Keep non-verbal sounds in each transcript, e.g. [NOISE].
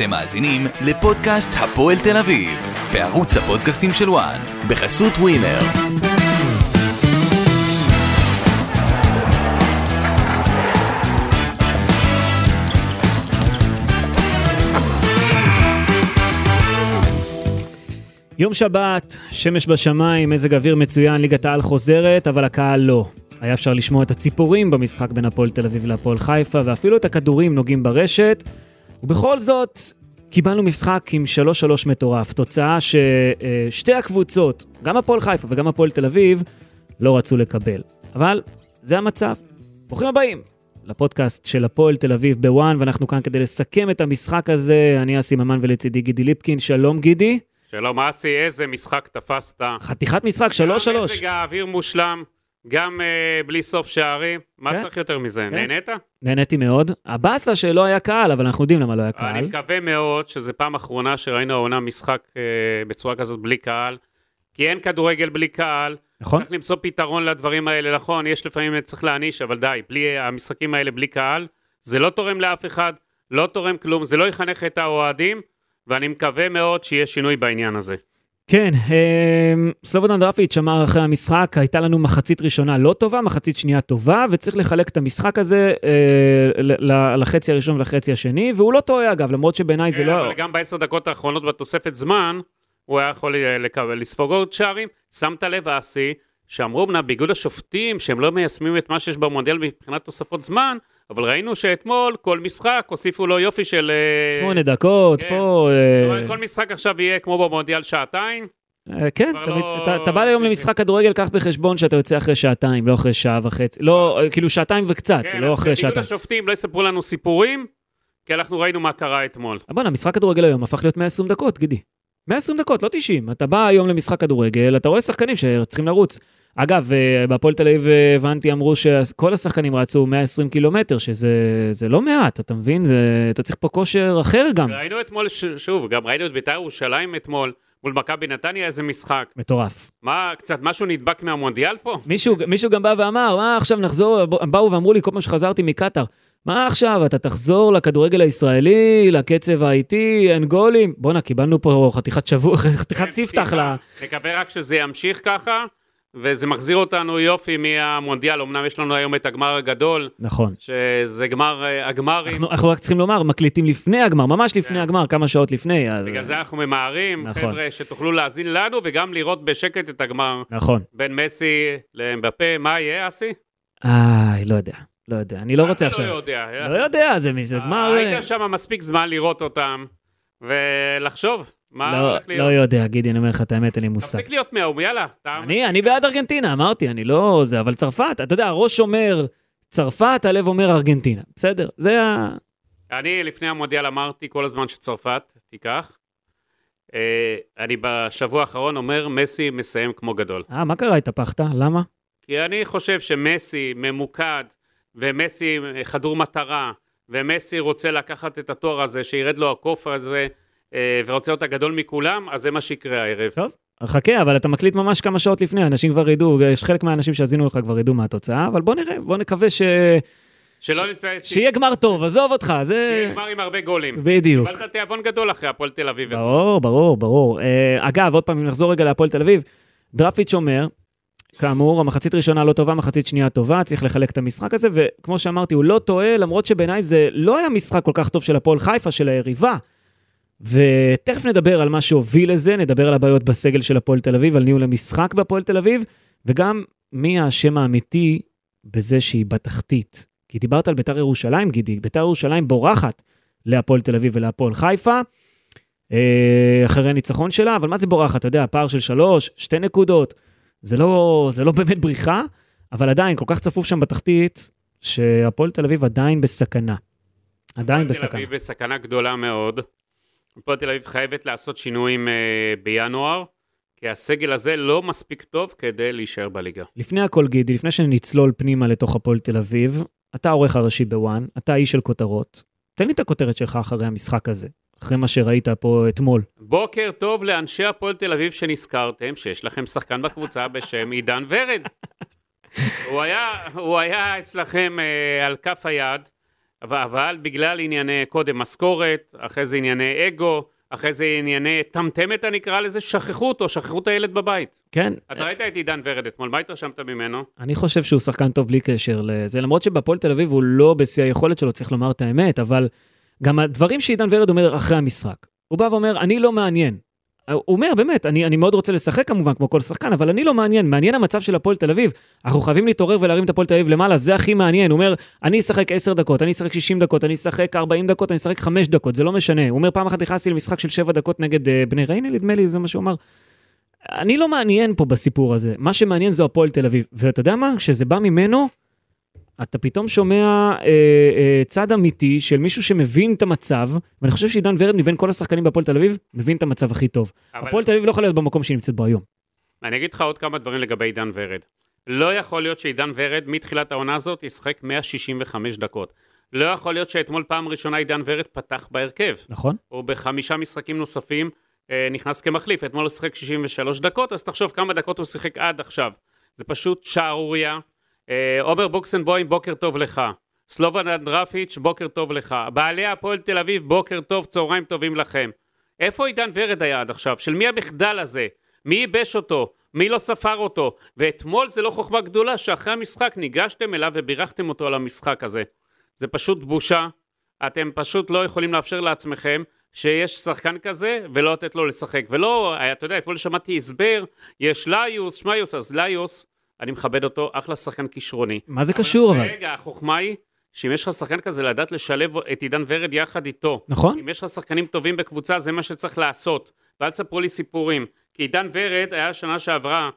אתם מאזינים לפודקאסט הפועל תל אביב, בערוץ הפודקאסטים של וואן, בחסות ווינר. יום שבת, שמש בשמיים, מזג אוויר מצוין, ליגת העל חוזרת, אבל הקהל לא. היה אפשר לשמוע את הציפורים במשחק בין הפועל תל אביב להפועל חיפה, ואפילו את הכדורים נוגעים ברשת. ובכל זאת, קיבלנו משחק עם 3-3 מטורף, תוצאה ששתי הקבוצות, גם הפועל חיפה וגם הפועל תל אביב, לא רצו לקבל. אבל זה המצב. ברוכים הבאים לפודקאסט של הפועל תל אביב בוואן, ואנחנו כאן כדי לסכם את המשחק הזה. אני אסי ממן ולצידי גידי ליפקין, שלום גידי. שלום אסי, איזה משחק תפסת. חתיכת משחק, 3-3. גם מזג האוויר מושלם, גם uh, בלי סוף שערים. מה כן. צריך יותר מזה? כן. נהנית? נהניתי מאוד. הבאסה שלא היה קהל, אבל אנחנו יודעים למה לא היה קהל. אני מקווה מאוד שזו פעם אחרונה שראינו העונה משחק uh, בצורה כזאת בלי קהל. כי אין כדורגל בלי קהל. נכון? צריך למצוא פתרון לדברים האלה, נכון, יש לפעמים צריך להעניש, אבל די, בלי המשחקים האלה בלי קהל, זה לא תורם לאף אחד, לא תורם כלום, זה לא יחנך את האוהדים, ואני מקווה מאוד שיהיה שינוי בעניין הזה. כן, אה, סלובודן דרפיץ' אמר אחרי המשחק, הייתה לנו מחצית ראשונה לא טובה, מחצית שנייה טובה, וצריך לחלק את המשחק הזה אה, לחצי הראשון ולחצי השני, והוא לא טועה אגב, למרות שבעיניי זה כן, לא... אבל גם בעשר דקות האחרונות בתוספת זמן, הוא היה יכול אה, לקבל, לספוג עוד שערים. שמת לב, אסי, שאמרו אמנם באיגוד השופטים שהם לא מיישמים את מה שיש במונדיאל מבחינת תוספות זמן, אבל ראינו שאתמול כל משחק הוסיפו לו יופי של... אה, שמונה דקות, כן. פה... אה, כל משחק עכשיו יהיה כמו במונדיאל שעתיים. אה, כן, תמיד, לא- אתה, אתה בא היום למשחק כדורגל, קח בחשבון שאתה יוצא אחרי שעתיים, לא אחרי שעה וחצי, לא, כאילו שעתיים וקצת, כן, לא אז אחרי שעתיים. השופטים לא יספרו לנו סיפורים, כי אנחנו ראינו מה קרה אתמול. בוא'נה, משחק כדורגל היום הפך להיות 120 דקות, גידי. 120 דקות, לא 90. אתה בא היום למשחק כדורגל, אתה רואה שחקנים שצריכים לרוץ. אגב, אה, בהפועל תל אביב אה, הבנתי, אמרו שכל השחקנים רצו 120 קילומטר, שזה זה לא מעט, אתה מבין? זה, אתה צריך פה כושר אחר גם. ראינו אתמול, ש- שוב, גם ראינו את בית"ר ירושלים אתמול, מול מכבי נתניה, איזה משחק. מטורף. מה, קצת משהו נדבק מהמונדיאל פה? מישהו, מישהו גם בא ואמר, מה עכשיו נחזור, באו ואמרו לי כל פעם שחזרתי מקטאר, מה עכשיו, אתה תחזור לכדורגל הישראלי, לקצב האיטי, אין גולים? בואנה, קיבלנו פה חתיכת שבוע, חתיכת כן, ספתח ל... נקווה רק שזה ימשיך ככה, וזה מחזיר אותנו יופי מהמונדיאל. אמנם יש לנו היום את הגמר הגדול, נכון. שזה גמר אה, הגמרים. אנחנו, אנחנו רק צריכים לומר, מקליטים לפני הגמר, ממש לפני כן. הגמר, כמה שעות לפני. אז... בגלל זה אנחנו ממהרים, נכון. חבר'ה, שתוכלו להאזין לנו וגם לראות בשקט את הגמר נכון. בין מסי לאמבפה. מה יהיה, אסי? איי, לא יודע, לא יודע, אני לא רוצה אתה עכשיו. לא יודע. אה? לא יודע, זה זה גמר... היית שם מספיק זמן לראות אותם, ולחשוב מה לא, הולך לא להיות. יודע, גידי, אני אומר לך את האמת, אין לי מושג. תפסיק להיות מאום, יאללה. אני, אני בעד ארגנטינה, אמרתי, אני לא זה, אבל צרפת, אתה יודע, הראש אומר צרפת, הלב אומר ארגנטינה, בסדר? זה ה... אני לפני המונדיאל אמרתי כל הזמן שצרפת תיקח. אה, אני בשבוע האחרון אומר, מסי מסיים כמו גדול. אה, מה קרה, התהפכת? למה? כי אני חושב שמסי ממוקד, ומסי חדור מטרה, ומסי רוצה לקחת את התואר הזה, שירד לו הקוף הזה, אה, ורוצה להיות הגדול מכולם, אז זה מה שיקרה הערב. טוב. חכה, אבל אתה מקליט ממש כמה שעות לפני, אנשים כבר ידעו, יש חלק מהאנשים שהאזינו לך כבר ידעו מה התוצאה, אבל בוא נראה, בוא נקווה ש... שלא נצא... שיהיה גמר טוב, עזוב אותך, זה... שיהיה גמר עם הרבה גולים. בדיוק. קיבלת תיאבון גדול אחרי הפועל תל אביב. ברור, ברור, ברור. אה, אגב, עוד פעם, אם נחזור רגע להפועל תל אביב, דרפיץ' אומר, כאמור, המחצית ראשונה לא טובה, מחצית שנייה טובה, צריך לחלק את המשחק הזה, וכמו שאמרתי, הוא לא טועה, למרות שבעיניי זה לא היה משחק כל כך טוב של הפועל חיפה, של היריבה. ותכף נדבר על מה שהוביל לזה, נדבר על הבעיות בסגל של הפועל תל אביב, על ניהול המשחק בהפועל תל אביב, וגם מי האשם האמיתי בזה שהיא בתחתית. כי דיברת על ביתר ירושלים, גידי, ביתר ירושלים בורחת להפועל תל אביב ולהפועל חיפה, אה, אחרי הניצחון שלה, אבל מה זה בורחת? אתה יודע, פער של שלוש, שתי נקודות, זה לא, זה לא [LAUGHS] באמת בריחה, אבל עדיין כל כך צפוף שם בתחתית, שהפועל תל אביב עדיין בסכנה. עדיין הפועל תל בסכנה. אביב בסכנה גדולה מאוד. הפועל תל אביב חייבת לעשות שינויים אה, בינואר, כי הסגל הזה לא מספיק טוב כדי להישאר בליגה. לפני הכל, גידי, לפני שנצלול פנימה לתוך הפועל תל אביב, אתה העורך הראשי בוואן, אתה איש של כותרות. תן לי את הכותרת שלך אחרי המשחק הזה, אחרי מה שראית פה אתמול. בוקר טוב לאנשי הפועל תל אביב שנזכרתם שיש לכם שחקן בקבוצה בשם עידן ורד. הוא היה, הוא היה אצלכם אה, על כף היד, אבל, אבל בגלל ענייני קודם משכורת, אחרי זה ענייני אגו, אחרי זה ענייני טמטמת, אני אקרא לזה, שכחו אותו, שכחו את הילד בבית. כן, אתה ראית את עידן ורד אתמול, מה התרשמת ממנו? אני חושב שהוא שחקן טוב בלי קשר לזה, למרות שבפועל תל אביב הוא לא בשיא היכולת שלו, צריך לומר את האמת, אבל גם הדברים שעידן ורד אומר אחרי המשחק. הוא בא ואומר, אני לא מעניין. הוא אומר, באמת, אני, אני מאוד רוצה לשחק כמובן, כמו כל שחקן, אבל אני לא מעניין, מעניין המצב של הפועל תל אביב. אנחנו חייבים להתעורר ולהרים את הפועל תל אביב למעלה, זה הכי מעניין. הוא אומר, אני אשחק 10 דקות, אני אשחק 60 דקות, אני אשחק 40 דקות, אני אשחק 5 דקות, זה לא משנה. הוא אומר, פעם אחת נכנסתי למשחק של 7 דקות נגד uh, בני ריינה, נדמה לי, זה מה שהוא אמר. אני לא מעניין פה בסיפור הזה, מה שמעניין זה הפועל תל אביב. ואתה יודע מה? כשזה בא ממנו, אתה פתאום שומע אה, אה, צד אמיתי של מישהו שמבין את המצב, ואני חושב שעידן ורד מבין כל השחקנים בהפועל תל אביב, מבין את המצב הכי טוב. אבל- הפועל תל אביב לא יכולה להיות במקום שהיא נמצאת בו היום. אני אגיד לך עוד כמה דברים לגבי עידן ורד. לא יכול להיות שעידן ורד מתחילת העונה הזאת ישחק 165 דקות. לא יכול להיות שאתמול פעם ראשונה עידן ורד פתח בהרכב. נכון? הוא בחמישה משחקים נוספים אה, נכנס כמחליף. אתמול הוא שיחק 63 דקות, אז תחשוב כמה דקות הוא שיחק עד עכשיו. זה פשוט שערורייה. אה, עומר בוקסנבוים, בוקר טוב לך. סלובן אנדרפיץ', בוקר טוב לך. בעלי הפועל תל אביב, בוקר טוב, צהריים טובים לכם. איפה עידן ורד היה עד עכשיו? של מי המחדל הזה? מי ייבש אותו? מי לא ספר אותו? ואתמול זה לא חוכמה גדולה שאחרי המשחק ניגשתם אליו ובירכתם אותו על המשחק הזה. זה פשוט בושה. אתם פשוט לא יכולים לאפשר לעצמכם שיש שחקן כזה ולא לתת לו לשחק. ולא, אתה יודע, אתמול שמעתי הסבר, יש ליוס, שמיוס, אז ליוס, אני מכבד אותו, אחלה שחקן כישרוני. מה זה קשור אבל? רגע, החוכמה היא שאם יש לך שחקן כזה, לדעת לשלב את עידן ורד יחד איתו. נכון? אם יש לך שחקנים טובים בקבוצה, זה מה שצריך לעשות. ואל תספרו לי סיפורים. כי עידן ורד היה שנה שעברה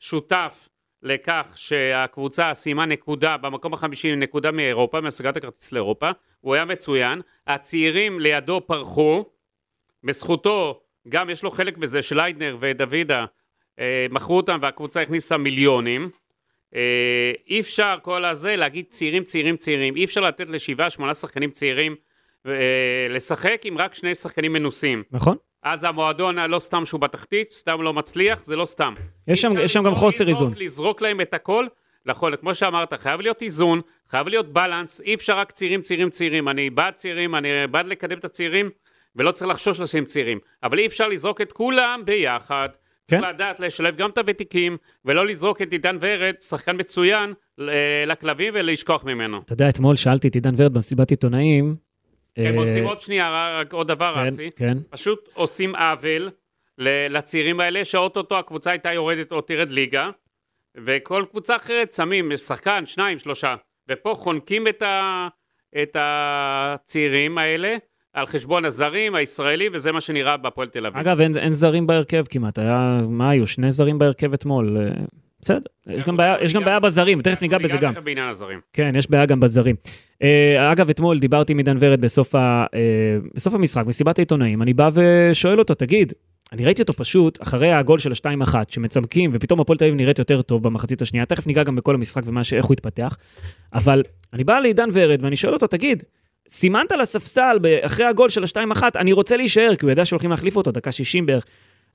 שותף לכך שהקבוצה סיימה נקודה, במקום החמישי נקודה מאירופה, מהשגת הכרטיס לאירופה. הוא היה מצוין. הצעירים לידו פרחו. בזכותו, גם יש לו חלק בזה שליידנר ודוידה מכרו אותם והקבוצה הכניסה מיליונים. אה, אי אפשר כל הזה להגיד צעירים, צעירים, צעירים. אי אפשר לתת לשבעה, שמונה שחקנים צעירים אה, לשחק עם רק שני שחקנים מנוסים. נכון? אז המועדון, לא סתם שהוא בתחתית, סתם לא מצליח, זה לא סתם. יש שם, יש שם גם חוסר לזרוק- איזון. לזרוק להם את הכל לחול. כמו שאמרת, חייב להיות איזון, חייב להיות בלנס, אי אפשר רק צעירים, צעירים, צעירים. אני בעד צעירים, אני בעד לקדם את הצעירים, ולא צריך לחשוש להם צעירים. אבל אי אפשר לזרוק את כולם ביחד. צריך כן. לדעת לשלב גם את הוותיקים, ולא לזרוק את עידן ורד, שחקן מצוין, לכלבים ולשכוח ממנו. אתה יודע, אתמול שאלתי את עידן ורד במסיבת עיתונאים. הם אה, עושים עוד שנייה, רק עוד דבר, כן, אסי. כן. פשוט עושים עוול לצעירים האלה, שאו-טו-טו הקבוצה הייתה יורדת או תרד ליגה, וכל קבוצה אחרת שמים שחקן, שניים, שלושה, ופה חונקים את, ה- את הצעירים האלה על חשבון הזרים, הישראלים, וזה מה שנראה בהפועל תל אביב. אגב, אין, אין זרים בהרכב כמעט, היה, מה היו, שני זרים בהרכב אתמול. אה, בסדר, יש גם בעיה, יש גם בעיה בזרים, תכף ניגע בזה גם. בעניין הזרים. כן, יש בעיה גם בזרים. אה, אגב, אתמול דיברתי עם עידן ורד בסוף, ה, אה, בסוף המשחק, מסיבת העיתונאים, אני בא ושואל אותו, תגיד, אני ראיתי אותו פשוט אחרי הגול של ה-2-1, שמצמקים, ופתאום הפועל תל אביב נראית יותר טוב במחצית השנייה, תכף ניגע גם בכל המשחק ואיך הוא התפתח, אבל אני בא לעידן ורד ואני שואל אותו, תגיד, סימנת לספסל אחרי הגול של ה-2-1, אני רוצה להישאר, כי הוא ידע שהולכים להחליף אותו, דקה 60 בערך.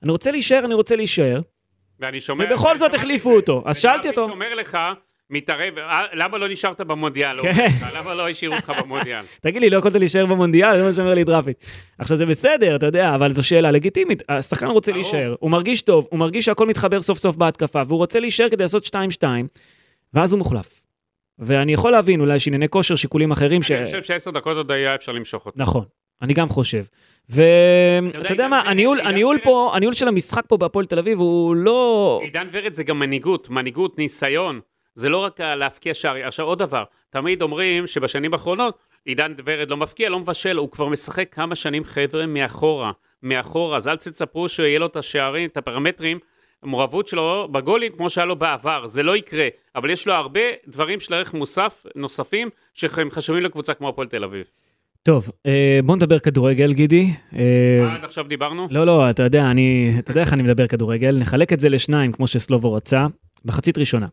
אני רוצה להישאר, אני רוצה להישאר. ואני שומע... ובכל אני זאת החליפו. אותו. אז שאלתי אותו- ודרפיץ' אומר לך, מתערב, "אה, למה לא נשארת במונדיאל? כן. למה לא השאירו אותך במונדיאל? [LAUGHS] תגיד לי, לא יכולת להישאר במונדיאל? זה מה שאומר לי דרפיץ'. עכשיו זה בסדר, אתה יודע, אבל זו שאלה לגיטימית. השחקן רוצה. להישאר, הוא מרגיש טוב, הוא מרגיש שהכל מתחבר סוף סוף בהתקפה, והוא רוצה להישאר כדי לעשות 2-2, ואז הוא מוחלף. ואני יכול להבין, אולי יש ענייני כושר, שיקולים אחרים, ש... אני חושב שעשר דקות עוד היה אפשר למשוך אותו. נכון, אני גם חושב. ואתה יודע מה, הניהול, פה, הניהול של המשחק פה בהפועל תל אביב הוא לא... עידן ורד זה גם מנהיגות, מנהיגות, ניסיון. זה לא רק להפקיע שערים. עכשיו עוד דבר, תמיד אומרים שבשנים האחרונות עידן ורד לא מפקיע, לא מבשל, הוא כבר משחק כמה שנים חבר'ה מאחורה, מאחורה, אז אל תצפו שיהיה לו את השערים, את הפרמטרים, המעורבות שלו בגולים כמו שהיה לו בעבר, זה לא יקרה, אבל יש לו הרבה דברים של ערך מוסף, נוספים, שהם חשובים לקבוצה כמו הפועל תל אביב. טוב, אה, בוא נדבר כדורגל, גידי. אה, מה עד עכשיו דיברנו? לא, לא, אתה יודע, אני, אתה יודע איך אני מדבר כדורגל, נחלק את זה לשניים, כמו שסלובו רצה, מחצית ראשונה.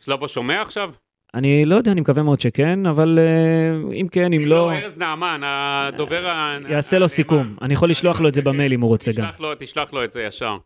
סלובו שומע עכשיו? אני לא יודע, אני מקווה מאוד שכן, אבל אה, אם כן, אם לא, ארז נעמן, הדובר ה... יעשה לו סיכום. אני יכול לשלוח לו את זה במייל אם הוא רוצה גם. תשלח לו את זה ישר.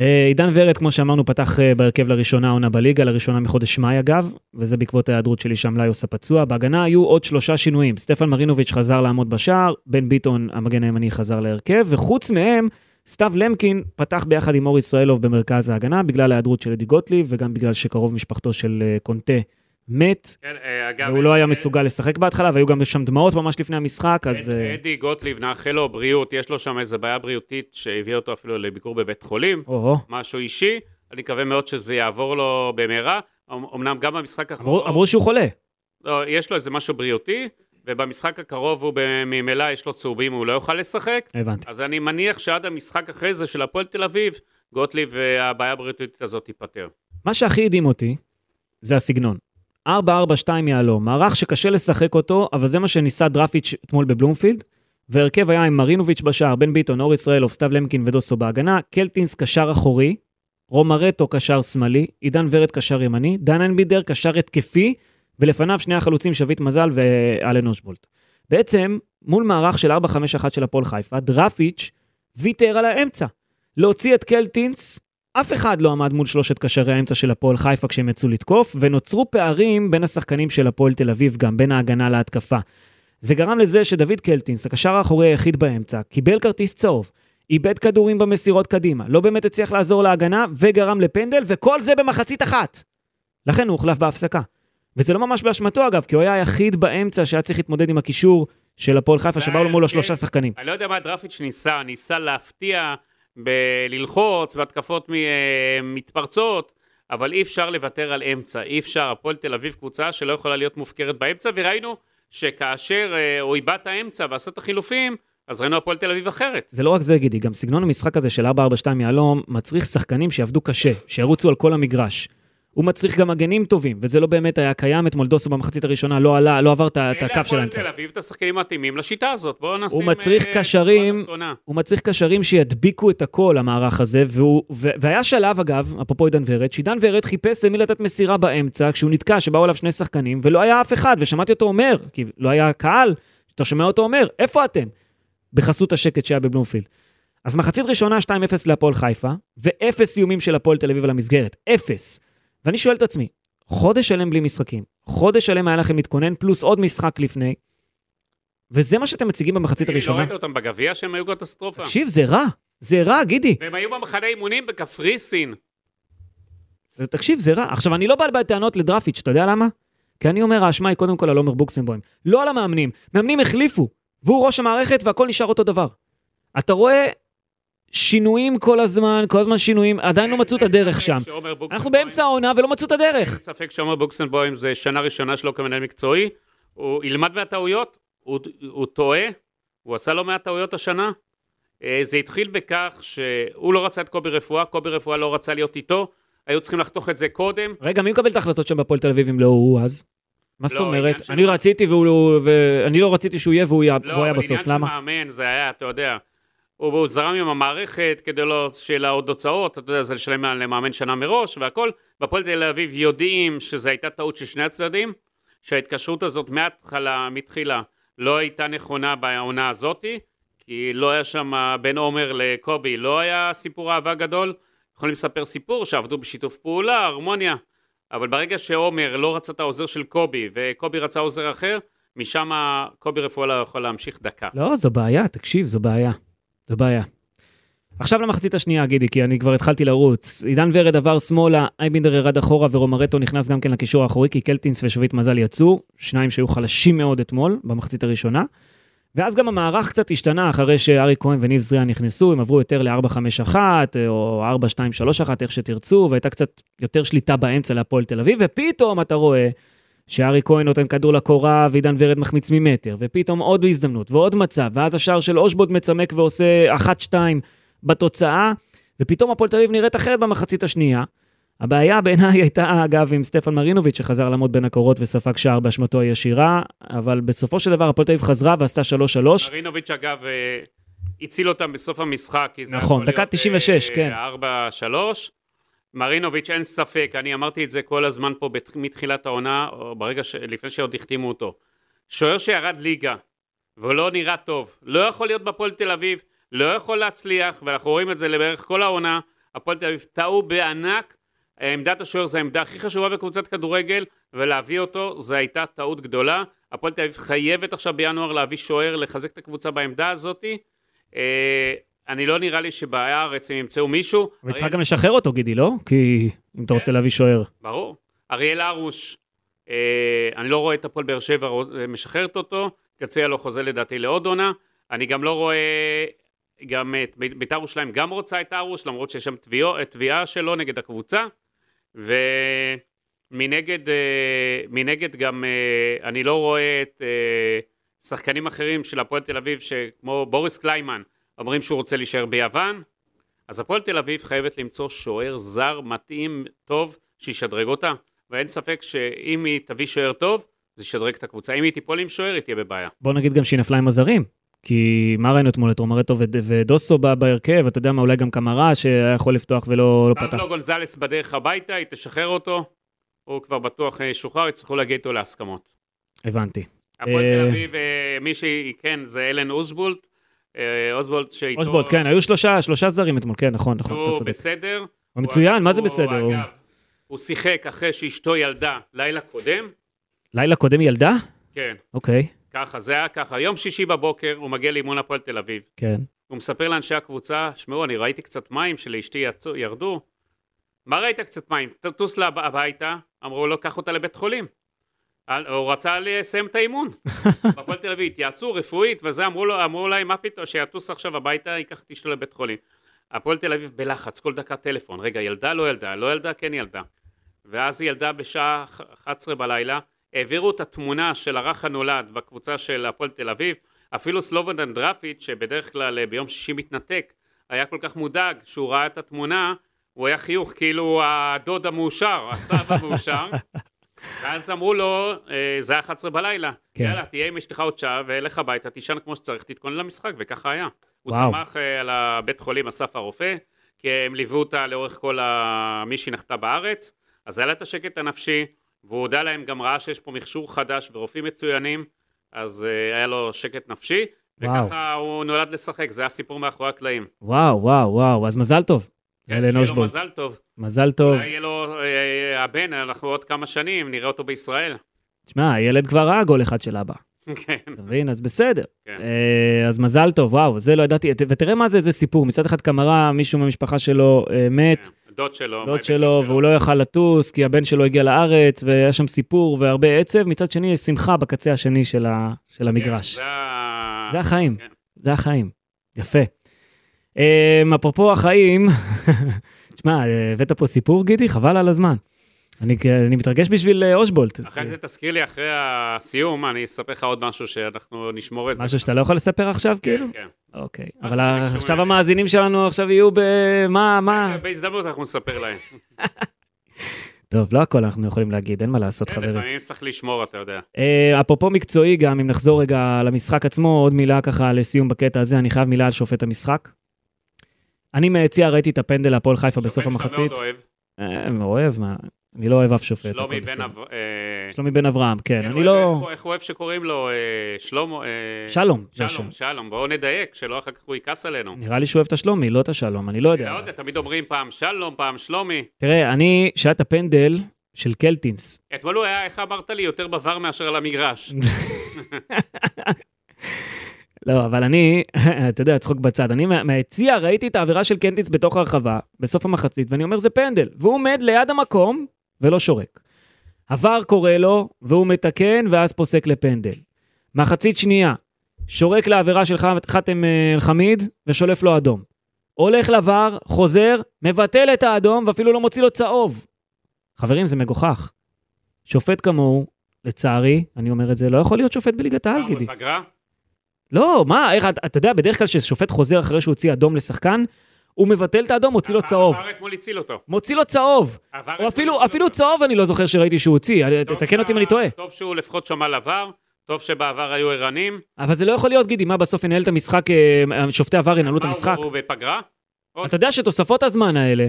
אה, עידן ורד, כמו שאמרנו, פתח אה, בהרכב לראשונה עונה בליגה, לראשונה מחודש מאי אגב, וזה בעקבות ההיעדרות שלי שם ליוס הפצוע. בהגנה היו עוד שלושה שינויים. סטפן מרינוביץ' חזר לעמוד בשער, בן ביטון, המגן הימני, חזר להרכב, וחוץ מהם, סתיו למקין פתח ביחד עם אור ישראלוב במרכז ההגנה, בגלל ההיעדרות של אדי גוטליב, וגם בגלל שקרוב משפחתו של אה, קונטה מת, כן, אה, אגב, והוא לא היה אה, מסוגל לשחק בהתחלה, והיו גם שם דמעות ממש לפני המשחק, אז... אה, אדי גוטליב, נאחל לו בריאות, יש לו שם איזו בעיה בריאותית שהביאה אותו אפילו לביקור בבית חולים. משהו אישי, אני מקווה מאוד שזה יעבור לו במהרה. אמ- אמנם גם במשחק האחרון, אמרו שהוא חולה. לא, יש לו איזה משהו בריאותי, ובמשחק הקרוב הוא ממילא יש לו צהובים, הוא לא יוכל לשחק. הבנתי. אז אני מניח שעד המשחק אחרי זה של הפועל תל אביב, גוטליב והבעיה הבריאותית הזאת תיפתר. מה שהכי הדהים אותי, זה הסגנון. 4-4-2 יהלום, מערך שקשה לשחק אותו, אבל זה מה שניסה דרפיץ' אתמול בבלומפילד, והרכב היה עם מרינוביץ' בשער, בן ביטון, אור ישראלוב, סתיו למקין ודוסו בהגנה, קלטינס קשר אחורי, רומרטו קשר שמאלי, עידן ורד קשר ימני, דן אנבידר קשר התקפי, ולפניו שני החלוצים שביט מזל ואלן אושבולט. בעצם, מול מערך של 4-5-1 של הפועל חיפה, דרפיץ' ויתר על האמצע. להוציא את קלטינס, אף אחד לא עמד מול שלושת קשרי האמצע של הפועל חיפה כשהם יצאו לתקוף, ונוצרו פערים בין השחקנים של הפועל תל אביב, גם בין ההגנה להתקפה. זה גרם לזה שדוד קלטינס, הקשר האחורי היחיד באמצע, קיבל כרטיס צהוב, איבד כדורים במסירות קדימה, לא באמת הצליח לעזור להגנה, וגרם לפנדל, וכל זה במחצית אחת. לכן הוא הוחלף בהפסקה. וזה לא ממש באשמתו אגב, כי הוא היה היחיד באמצע שהיה צריך להתמודד עם הקישור של הפועל חיפה, שבאו לו מולו. שלושה שחקנים. אני לא יודע מה דרפיץ' ניסה, ניסה להפתיע, בללחוץ, בהתקפות אה, מתפרצות, אבל אי אפשר לוותר על אמצע, אי אפשר. הפועל תל אביב קבוצה שלא יכולה להיות מופקרת באמצע, וראינו שכאשר אה, הוא איבד את האמצע ועשה את החילופים, אז ראינו הפועל תל אביב אחרת. זה לא רק זה, גידי, גם סגנון המשחק הזה של 4-4-2 יהלום מצריך שחקנים שיעבדו קשה, שירוצו על כל המגרש. הוא מצריך גם מגנים טובים, וזה לא באמת היה קיים. אתמול דוסו במחצית הראשונה לא עלה, לא עבר את הקו של הפועל האמצע. תל אביב את השחקנים המתאימים לשיטה הזאת, בואו נשים... הוא מצריך אה, קשרים-. הוא מצריך קשרים שידביקו את הכל, המערך הזה, והוא, ו, והיה שלב, אגב, אפרופו עידן ורד, שעידן ורד חיפש למי לתת מסירה באמצע, כשהוא נתקע, שבאו אליו שני שחקנים, ולא היה אף אחד, ושמעתי אותו אומר, כי לא היה קהל, אתה שומע אותו אומר, איפה אתם? בחסות השקט שהיה בבלומפילד. אז מחצית ראשונה 2-0 להפועל חיפה, ואפס איומים של הפועל תל אביב על המסגרת, אפס. ואני שואל את עצמי, חודש שלם בלי משחקים, חודש שלם היה לכם להתכונן, פלוס עוד משחק לפני, וזה מה שאתם מציגים במחצית לא הראשונה? ראית אותם בגביע שהם היו קטסטרופה? תקשיב, זה רע, זה רע, גידי. והם היו במחנה אימונים בקפריסין. תקשיב, זה רע. עכשיו, אני לא בא בטענות לדרפיץ', אתה יודע למה? כי אני אומר, האשמה היא קודם כל על עומר בוקסנבוים. לא על המאמנים. מאמנים החליפו, והוא ראש המערכת והכל נשאר אותו דבר. אתה רואה שינויים כל הזמן, כל הזמן שינויים, עדיין לא מצאו את הדרך שם. אנחנו באמצע העונה ולא מצאו את הדרך. אין ספק שעומר בוקסנבוים זה שנה ראשונה שלו כמנהל מקצועי. הוא ילמד מהטעויות, הוא, הוא טועה, הוא עשה לא מעט טעויות השנה. אה, זה התחיל בכך שהוא לא רצה את קובי רפואה, קובי רפואה לא רצה להיות איתו, היו צריכים לחתוך את זה קודם. רגע, מי מקבל את ההחלטות שם בהפועל תל אביב אם לא הוא אז? מה זאת לא, אומרת? אני רציתי והוא... ואני לא רציתי שהוא יהיה והוא היה לא, היה בסוף, עניין של למה? מאמן זה היה, אתה יודע, הוא, זרם עם המערכת כדי לא שיהיה לה עוד הוצאות, אתה יודע, זה לשלם למאמן שנה מראש והכל. בהפועל תל אביב יודעים שזו הייתה טעות של שני הצדדים, שההתקשרות הזאת מההתחלה, מתחילה, לא הייתה נכונה בעונה הזאתי, כי לא היה שם בין עומר לקובי, לא היה סיפור אהבה גדול. יכולים לספר סיפור שעבדו בשיתוף פעולה, הרמוניה, אבל ברגע שעומר לא רצה את העוזר של קובי, וקובי רצה עוזר אחר, משם קובי רפואה לא יכול להמשיך דקה. לא, זו בעיה, תקשיב, זו בעיה. זו בעיה. עכשיו למחצית השנייה, גידי, כי אני כבר התחלתי לרוץ. עידן ורד עבר שמאלה, אייבינדר ירד אחורה ורומרטו נכנס גם כן לקישור האחורי, כי קלטינס ושביט מזל יצאו, שניים שהיו חלשים מאוד אתמול, במחצית הראשונה. ואז גם המערך קצת השתנה אחרי שארי כהן וניב זריאן נכנסו, הם עברו יותר ל-4-5-1 או 4-2-3-1, איך שתרצו, והייתה קצת יותר שליטה באמצע להפועל תל אביב, ופתאום אתה רואה שארי כהן נותן כדור לקורה ועידן ורד מחמיץ ממטר, ופתאום עוד הזדמנות ועוד מצב, ואז השער של אושבוד מצמק ועושה 1-2 בתוצאה, ופתאום הפועל תל אביב נראית אחרת במחצית השנייה. הבעיה בעיניי הייתה, אגב, עם סטפן מרינוביץ', שחזר לעמוד בין הקורות וספג שער באשמתו הישירה, אבל בסופו של דבר הפועל תל אביב חזרה ועשתה 3-3. מרינוביץ' אגב אה, הציל אותם בסוף המשחק, כי זה נכון, יכול דקה להיות, 96, אה, כן. 4-3. מרינוביץ', אין ספק, אני אמרתי את זה כל הזמן פה בת- מתחילת העונה, או ברגע ש... לפני שעוד החתימו אותו. שוער שירד ליגה, והוא לא נראה טוב, לא יכול להיות בפועל תל אביב, לא יכול להצליח, ואנחנו רואים את זה לבערך כל העונה. הפועל תל אביב טעו בענק. עמדת השוער זו העמדה הכי חשובה בקבוצת כדורגל, ולהביא אותו זו הייתה טעות גדולה. הפועל תל אביב חייבת עכשיו בינואר להביא שוער, לחזק את הקבוצה בעמדה הזאתי. אני לא נראה לי שבארץ הם ימצאו מישהו. אבל צריך אריאל- גם לשחרר אותו, גידי, לא? כי אם אתה רוצה להביא שוער. ברור. אריאל הרוש, אה, אני לא רואה את הפועל באר שבע אה, משחררת אותו, תציע לו חוזה לדעתי לעוד עונה. אני גם לא רואה, גם את בית"ר ירושלים גם רוצה את הרוש, למרות שיש שם תביעה שלו נגד הקבוצה. ומנגד אה, מנגד גם אה, אני לא רואה את אה, שחקנים אחרים של הפועל תל אביב, שכמו בוריס קליימן, אומרים שהוא רוצה להישאר ביוון. אז הפועל תל אביב חייבת למצוא שוער זר מתאים, טוב, שישדרג אותה. ואין ספק שאם היא תביא שוער טוב, זה ישדרג את הקבוצה. אם היא תיפול עם שוער, היא תהיה בבעיה. בוא נגיד גם שהיא נפלה עם הזרים. כי מה ראינו אתמול? את רומרטו וד- ודוסו ב- בהרכב, אתה יודע מה, אולי גם קמרה שהיה יכול לפתוח ולא לא פתח. פבלו גונזלס בדרך הביתה, היא תשחרר אותו. הוא כבר בטוח אה, ישוחרר, יצטרכו להגיע איתו להסכמות. הבנתי. הפועל אה, תל אביב, אה, מי שהיא, כן, זה אלן אוסבולט. אה, אוסבולט שאיתו... אושבולט, כן, היו שלושה, שלושה זרים אתמול, כן, נכון, נכון, אתה הוא צודק. בסדר. הוא מצוין, מה זה הוא- בסדר? הוא- אגב, הוא שיחק אחרי שאשתו ילדה לילה קודם. לילה קודם ילדה? כן. אוקיי, ככה, זה היה ככה. יום שישי בבוקר הוא מגיע לאימון הפועל תל אביב. כן. הוא מספר לאנשי הקבוצה, שמעו, אני ראיתי קצת מים שלאשתי ירדו. מה ראית קצת מים? טוס לה הביתה, אמרו לו, קח אותה לבית חולים. הוא רצה לסיים את האימון. [LAUGHS] בהפועל תל אביב התייעצו רפואית, וזה אמרו לו, אמרו להם, מה פתאום, שיטוס עכשיו הביתה, ייקח את אשתו לבית חולים. הפועל תל אביב בלחץ, כל דקה טלפון, רגע, ילדה, לא ילדה, לא ילדה, כן ילדה. ואז היא ילדה בשעה 11 בלילה, העבירו את התמונה של הרך הנולד בקבוצה של הפועל תל אביב, אפילו סלובודן דרפיץ', שבדרך כלל אה, ביום שישי מתנתק, היה כל כך מודאג שהוא ראה את התמונה, הוא היה חיוך כאילו הדוד המאושר, הסבא המאושר. [LAUGHS] ואז אמרו לו, אה, זה היה 11 בלילה, כן. יאללה, תהיה עם אשתך עוד שעה ולך הביתה, תישן כמו שצריך, תתכונן למשחק, וככה היה. הוא וואו. שמח אה, על הבית חולים אסף הרופא, כי הם ליוו אותה לאורך כל ה... מי שהיא נחתה בארץ, אז היה לה את השקט הנפשי, והוא הודה להם, גם ראה שיש פה מכשור חדש ורופאים מצוינים, אז אה, היה לו שקט נפשי, וואו. וככה הוא נולד לשחק, זה היה סיפור מאחורי הקלעים. וואו, וואו, וואו, אז מזל טוב. כן, אלן אושבולט. מזל טוב. מזל טוב. אולי יהיה לו אה, הבן, אנחנו עוד כמה שנים, נראה אותו בישראל. תשמע, הילד כבר ראה גול אחד של אבא. כן. אתה מבין? אז בסדר. כן. אה, אז מזל טוב, וואו, זה לא ידעתי. ותראה מה זה, זה סיפור. מצד אחד קמרה, מישהו מהמשפחה שלו אה, מת, דוד שלו. דוד שלו, והוא לא יכל לטוס, כי הבן שלו הגיע לארץ, והיה שם סיפור והרבה עצב. מצד שני, יש שמחה בקצה השני של של המגרש. כן, זה החיים. כן. זה החיים. יפה. אה, אפרופו החיים, [LAUGHS] תשמע, הבאת פה סיפור, גידי? חבל על הזמן. אני אני מתרגש בשביל אה, אושבולט. אחרי זה תזכיר לי אחרי הסיום, אני אספר לך עוד משהו שאנחנו נשמור את זה. משהו שאתה לא יכול לספר עכשיו, כאילו? כן, כן. אוקיי. אבל עכשיו אליהם. המאזינים שלנו עכשיו יהיו ב... מה, מה? בהזדמנות אנחנו נספר להם. [LAUGHS] טוב, לא הכל אנחנו יכולים להגיד, אין מה לעשות, כן, חברים. לפעמים צריך לשמור, אתה יודע. אה, אפרופו מקצועי גם, אם נחזור רגע למשחק עצמו, עוד מילה ככה לסיום בקטע הזה, אני חייב מילה על שופט המשחק. אני מהיציע ראיתי את הפנדל להפועל חיפה בסוף שופט שאתה המחצית. מאוד אוהב, אה, אוהב, מה? אני לא אוהב אף שופט. שלומי בן בסדר. אב... אה, שלומי בן אברהם, כן, כן, אני לא... איך- הוא אוהב שקוראים לו? אה, שלמה... שלום, השם. שלום, שלום, בואו נדייק, שלא אחר כך הוא יכעס עלינו. נראה לי שהוא אוהב את השלומי, לא את השלום, אני לא יודע. לא יודע, תמיד אומרים פעם שלום, פעם שלומי. תראה, אני, שהיה את הפנדל של קלטינס, אתמול הוא היה, איך אמרת לי, יותר בבר מאשר על המגרש. [LAUGHS] לא, אבל אני, [LAUGHS] אתה יודע, צחוק בצד, אני מה- מהיציע ראיתי את העבירה של קנטיץ בתוך הרחבה, בסוף המחצית, ואני אומר, זה פנדל. והוא עומד ליד המקום ולא שורק. עבר קורא לו, והוא מתקן, ואז פוסק לפנדל. מחצית שנייה, שורק לעבירה של ח- חאתם אה, אל-חמיד, ושולף לו אדום. הולך לבר, חוזר, מבטל את האדום, ואפילו לא מוציא לו צהוב. חברים, זה מגוחך. שופט כמוהו, לצערי, אני אומר את זה, לא יכול להיות שופט בליגת העל, גידי. בפגרה? לא, מה, איך, אתה יודע, בדרך כלל כששופט חוזר אחרי שהוא הוציא אדום לשחקן, הוא מבטל את האדום, מוציא לו צהוב. עבר אתמול הציל אותו. מוציא לו צהוב. או אפילו, אפילו. צהוב אני לא זוכר שראיתי שהוא הוציא, טוב תתקן אותי אם אני טועה. טוב שהוא לפחות שמע לעבר, טוב שבעבר היו ערנים. אבל זה לא יכול להיות, גידי, מה בסוף ינהל את המשחק, אה, שופטי עבר ינהלו את אז מה, המשחק. הוא בפגרה? אתה יודע שתוספות הזמן האלה,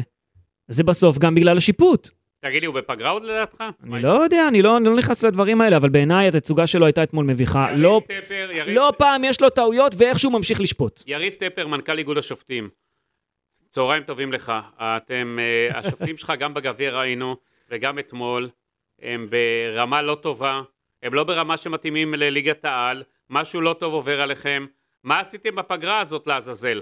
זה בסוף גם בגלל השיפוט. תגיד לי, הוא בפגרה עוד לדעתך? אני לא יודע, אני לא אני לא נכנס לדברים האלה, אבל בעיניי התצוגה שלו הייתה אתמול מביכה. לא- לא פעם יש לו טעויות ואיכשהו ממשיך לשפוט. יריב טפר, מנכ"ל איגוד השופטים. צהריים טובים לך. אתם, אה, [LAUGHS] השופטים שלך, גם בגביע ראינו, וגם אתמול, הם ברמה לא טובה, הם לא ברמה שמתאימים לליגת העל, משהו לא טוב עובר עליכם. מה עשיתם בפגרה הזאת לעזאזל?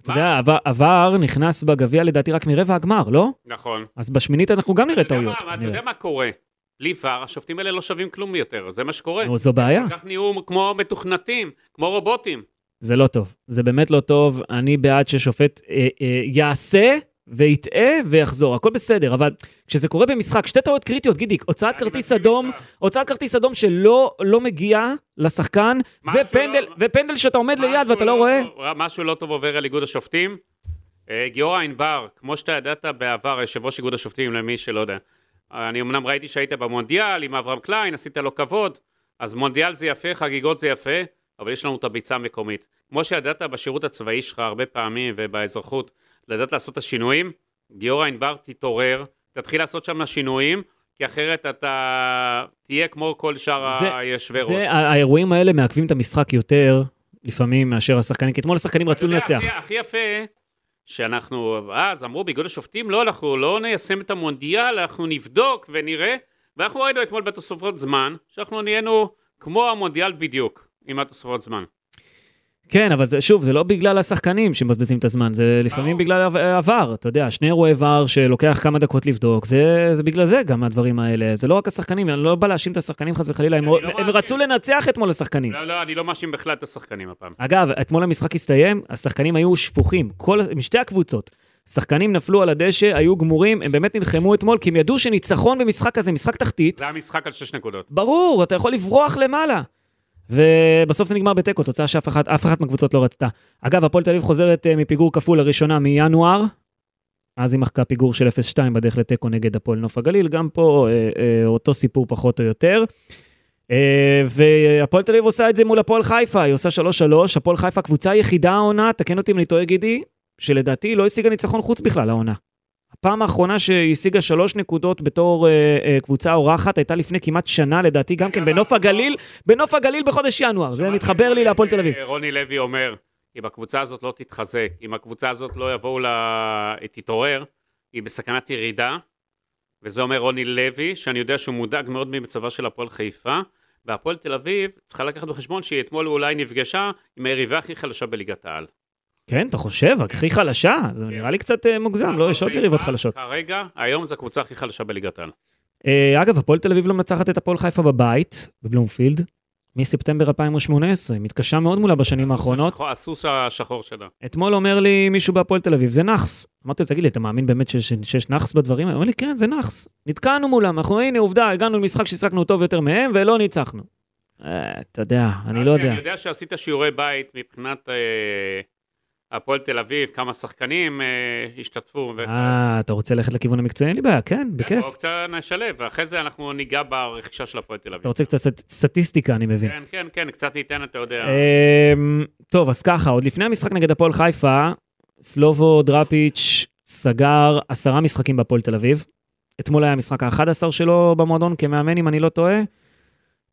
אתה יודע, עבר- עבר נכנס בגביע לדעתי רק מרבע הגמר, לא? נכון. אז בשמינית אנחנו גם נראה טעויות. אתה. יודע מה קורה? בלי ור, השופטים האלה לא שווים כלום יותר, זה מה שקורה. נו, זו בעיה. כך נהיו כמו מתוכנתים, כמו רובוטים. זה לא טוב. זה באמת לא טוב. אני בעד ששופט אה, אה, יעשה ויטעה ויחזור. הכל בסדר, אבל כשזה קורה במשחק, שתי טעויות קריטיות, גידיק, הוצאת כרטיס אדום. הוצאת כרטיס אדום שלא לא מגיע לשחקן, משהו ופנדל, לא- ופנדל שאתה עומד ליד ואתה לא רואה. טוב- משהו לא טוב עובר על איגוד השופטים. אה, גיורא ענבר, כמו שאתה ידעת בעבר, יושב ראש איגוד השופטים, למי שלא יודע. אני אמנם ראיתי שהיית במונדיאל עם אברהם קליין, עשית לו כבוד, אז מונדיאל זה יפה, חגיגות זה יפה, אבל יש לנו את הביצה המקומית. כמו שידעת בשירות הצבאי שלך הרבה פעמים ובאזרחות, לדעת לעשות את השינויים, גיורא ענבר תתעורר, תתחיל לעשות שם שינויים, כי אחרת אתה תהיה כמו כל שאר היושבי ראש. זה, האירועים האלה מעכבים את המשחק יותר, לפעמים, מאשר השחקנים, כי אתמול השחקנים רצו יודע, לנצח. הכי, הכי יפה, שאנחנו, אז אמרו באיגוד השופטים, לא, אנחנו לא ניישם את המונדיאל, אנחנו נבדוק ונראה, ואנחנו ראינו אתמול בתוספות זמן, שאנחנו נהיינו כמו המונדיאל בדיוק, עם התוספות זמן. כן, אבל זה, שוב, זה לא בגלל השחקנים שמבזבזים את הזמן, זה לפעמים ברור. בגלל עב- עבר, אתה יודע, שני אירועי עבר שלוקח כמה דקות לבדוק, זה, זה בגלל זה גם הדברים האלה, זה לא רק השחקנים, אני לא בא להאשים את השחקנים חס וחלילה, הם, לא הם מאשים. רצו לנצח אתמול לשחקנים. לא, לא, אני לא מאשים בכלל את השחקנים הפעם. אגב, אתמול המשחק הסתיים, השחקנים היו שפוכים, כל, משתי הקבוצות. שחקנים נפלו על הדשא, היו גמורים, הם באמת נלחמו אתמול, כי הם ידעו שניצחון במשחק הזה, משחק תחתית, זה היה משחק על שש נקודות. ברור, אתה יכול לברוח למעלה. ובסוף זה נגמר בתיקו, תוצאה שאף אחת, אחת מהקבוצות לא רצתה. אגב, הפועל תל אביב חוזרת אה, מפיגור כפול לראשונה מינואר, אז היא מחקה פיגור של 0-2 בדרך לתיקו נגד הפועל נוף הגליל, גם פה אה, אה, אותו סיפור פחות או יותר. אה, והפועל תל אביב עושה את זה מול הפועל חיפה, היא עושה 3-3, הפועל חיפה קבוצה היחידה העונה, תקן אותי אם אני טועה גידי, שלדעתי לא השיגה ניצחון חוץ בכלל העונה. הפעם האחרונה שהיא השיגה שלוש נקודות בתור אה, אה, קבוצה אורחת הייתה לפני כמעט שנה לדעתי, גם כן בנוף הגליל, בנוף הגליל בחודש ינואר, זה מתחבר לי להפועל תל אביב. אה, רוני לוי אומר, אם הקבוצה הזאת לא תתחזק, אם הקבוצה הזאת לא יבואו ל... תתעורר, היא בסכנת ירידה, וזה אומר רוני לוי, שאני יודע שהוא מודאג מאוד ממצבה של הפועל חיפה, והפועל תל אביב צריכה לקחת בחשבון שהיא אתמול אולי נפגשה עם היריבה הכי חלשה בליגת העל. כן, אתה חושב, הכי חלשה? זה נראה לי קצת אה, מוגזם, לא, יש עוד יריבות חלשות. כרגע, היום זו הקבוצה הכי חלשה בליגת העל. אה, אגב, הפועל תל אביב לא מנצחת את הפועל חיפה בבית, בבלומפילד, מספטמבר 2018, היא מתקשה מאוד מולה בשנים האחרונות. הסוס השחור שלה. אתמול אומר לי מישהו בהפועל תל אביב, זה נאחס. אמרתי לו, תגיד לי, אתה מאמין באמת שיש, שיש נאחס בדברים האלה? הוא אומר לי, כן, זה נאחס. נתקענו מולם, אנחנו, הנה, עובדה, הגענו למשחק שהשחקנו טוב יותר מהם, ולא ניצחנו. אה, אתה יודע, אני לא יודע. אני יודע שעשית שיעורי בית מבחינת הפועל תל אביב, כמה שחקנים אה, השתתפו. אה, אתה רוצה ללכת לכיוון המקצועי? אין לי בעיה, כן, בכיף. בואו קצת נשלב, ואחרי זה אנחנו ניגע ברכישה של הפועל תל אביב. אתה רוצה קצת סט- סטטיסטיקה, אני מבין. כן, כן, כן, קצת ניתן, אתה יודע. אמ, טוב, אז ככה, עוד לפני המשחק נגד הפועל חיפה, סלובו דראפיץ' סגר עשרה משחקים בהפועל תל אביב. אתמול היה המשחק ה-11 שלו במועדון כמאמן, אם אני לא טועה.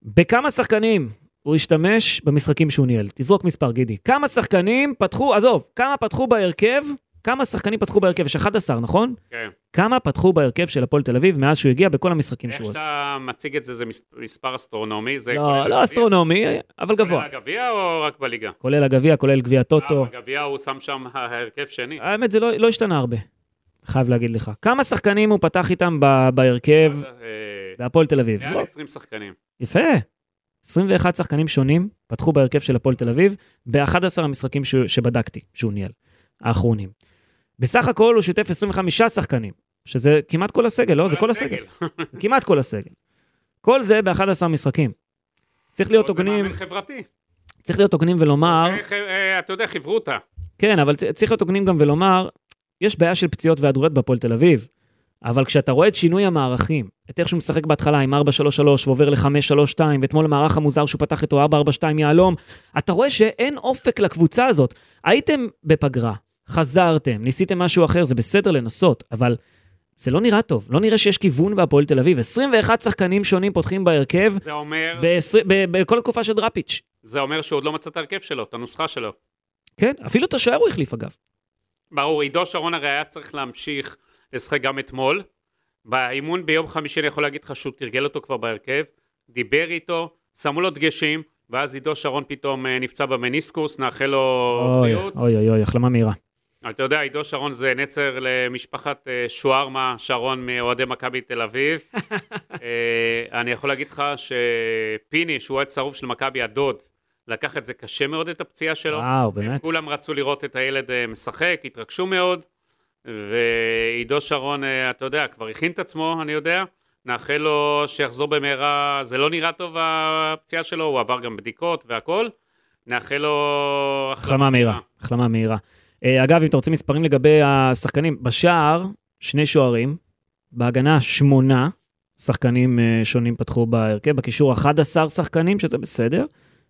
בכמה שחקנים הוא השתמש במשחקים שהוא ניהל? תזרוק מספר, גידי. כמה שחקנים פתחו, עזוב, כמה פתחו בהרכב? כמה שחקנים פתחו בהרכב? יש 11, נכון? כן. כמה פתחו בהרכב של הפועל תל אביב מאז שהוא הגיע בכל המשחקים איך שהוא עשה? שאתה מציג את זה, זה מס- מספר אסטרונומי, זה כולל לא, הגביע? לא אסטרונומי, אבל גבוה. כולל הגביע או רק בליגה? כולל הגביע, כולל גביע טוטו. אה, בגביע הוא שם שם ההרכב שני. האמת, זה לא, לא השתנה הרבה, חייב להגיד לך. כמה שחקנים הוא פתח איתם בהרכב אה, בהפועל תל אביב? מעל זו- 20 שחקנים. יפה. 21 שחקנים שונים פתחו בהרכב של הפועל תל אביב ב-11 המשחקים ש... שבדקתי, שהוא ניהל, האחרונים. בסך הכל הוא שיתף 25 שחקנים, שזה כמעט כל הסגל, לא? זה כל הסגל. [LAUGHS] כמעט כל הסגל. כל זה ב-11 משחקים. צריך להיות זה הוגנים, מאמן חברתי. צריך להיות הוגנים ולומר, זה, אה, אתה יודע, חברותא. כן, אבל צריך להיות הוגנים גם ולומר, יש בעיה של פציעות והיעדרויות בהפועל תל אביב, אבל כשאתה רואה את שינוי המערכים, את איך שהוא משחק בהתחלה עם 4-3-3 ועובר ל-5-3-2, ואתמול המערך המוזר שהוא פתח איתו 4-4-2 יהלום, אתה רואה שאין אופק לקבוצה הזאת. הייתם בפגרה, חזרתם, ניסיתם משהו אחר, זה בסדר לנסות, אבל זה לא נראה טוב, לא נראה שיש כיוון בהפועל תל אביב. 21 שחקנים שונים פותחים בהרכב זה אומר, ב- ב- בכל התקופה של דראפיץ'. זה אומר שהוא עוד לא מצא את ההרכב שלו, את הנוסחה שלו. כן, אפילו את השוער הוא החליף אגב. ברור, עידו שרון הרי היה צריך להמשיך לשחק גם אתמול. באימון ביום חמישי אני יכול להגיד לך שהוא תרגל אותו כבר בהרכב, דיבר איתו, שמו לו דגשים, ואז עידו שרון פתאום אה, נפצע במניסקוס, נאחל לו אוי, בריאות. אוי אוי אוי, החלמה מהירה. אתה יודע, עידו שרון זה נצר למשפחת אה, שוארמה שרון מאוהדי מכבי תל אביב. [LAUGHS] אה, אני יכול להגיד לך שפיני, שהוא אוהד שרוף של מכבי, הדוד, לקח את זה קשה מאוד, את הפציעה שלו. וואו, באמת? כולם רצו לראות את הילד משחק, התרגשו מאוד, ועידו שרון, אה, אתה יודע, כבר הכין את עצמו, אני יודע. נאחל לו שיחזור במהרה, זה לא נראה טוב הפציעה שלו, הוא עבר גם בדיקות והכל. נאחל לו החלמה מהירה, החלמה מהירה. אה, אגב, אם אתה רוצה מספרים לגבי השחקנים, בשער, שני שוערים, בהגנה, שמונה שחקנים אה, שונים פתחו בהרכב, בקישור 11 שחקנים, שזה בסדר.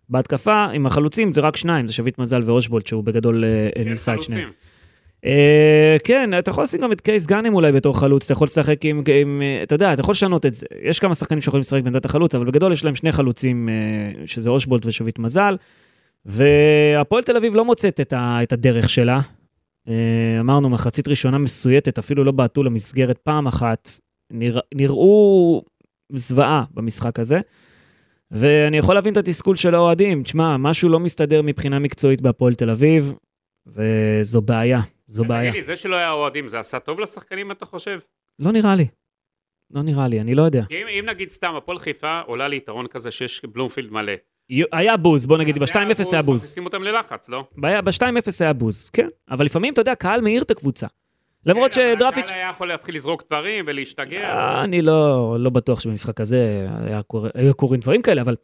בהתקפה, עם החלוצים זה רק שניים, זה שביט מזל ואושבולט, שהוא בגדול כן, ניסה את שניהם. אה, כן, אתה יכול לשים גם את קייס גאנם אולי בתור חלוץ, אתה יכול לשחק עם, עם, אה, אתה יודע, אתה יכול לשנות את זה. יש כמה שחקנים שיכולים לשחק בעמדת החלוץ, אבל בגדול יש להם שני חלוצים, אה, שזה אושבולט ושביט מזל. והפועל תל אביב לא מוצאת את, ה, את הדרך שלה. אה, אמרנו, מחצית ראשונה מסויטת, אפילו לא בעטו למסגרת פעם אחת. נרא, נראו זוועה במשחק הזה. ואני יכול להבין את התסכול של האוהדים. תשמע, משהו לא מסתדר מבחינה מקצועית בהפועל תל אביב, וזו בעיה, זו בעיה. תגיד לי, זה שלא היה אוהדים, זה עשה טוב לשחקנים, אתה חושב? לא נראה לי. לא נראה לי, אני לא יודע. אם, אם נגיד סתם, הפועל חיפה עולה ליתרון כזה שיש בלומפילד מלא. היה בוז, בוא נגיד, אז זה ב-2-0 היה בוז. מכניסים אותם ללחץ, לא? ב-2-0 היה בוז, כן. אבל לפעמים, אתה יודע, קהל מאיר את הקבוצה. למרות כן, שדרפיץ'... הקהל היה יכול להתחיל לזרוק דברים ולהשתגע. אה, אני לא, לא בטוח שבמשחק הזה. היו קורים דברים כאלה, אבל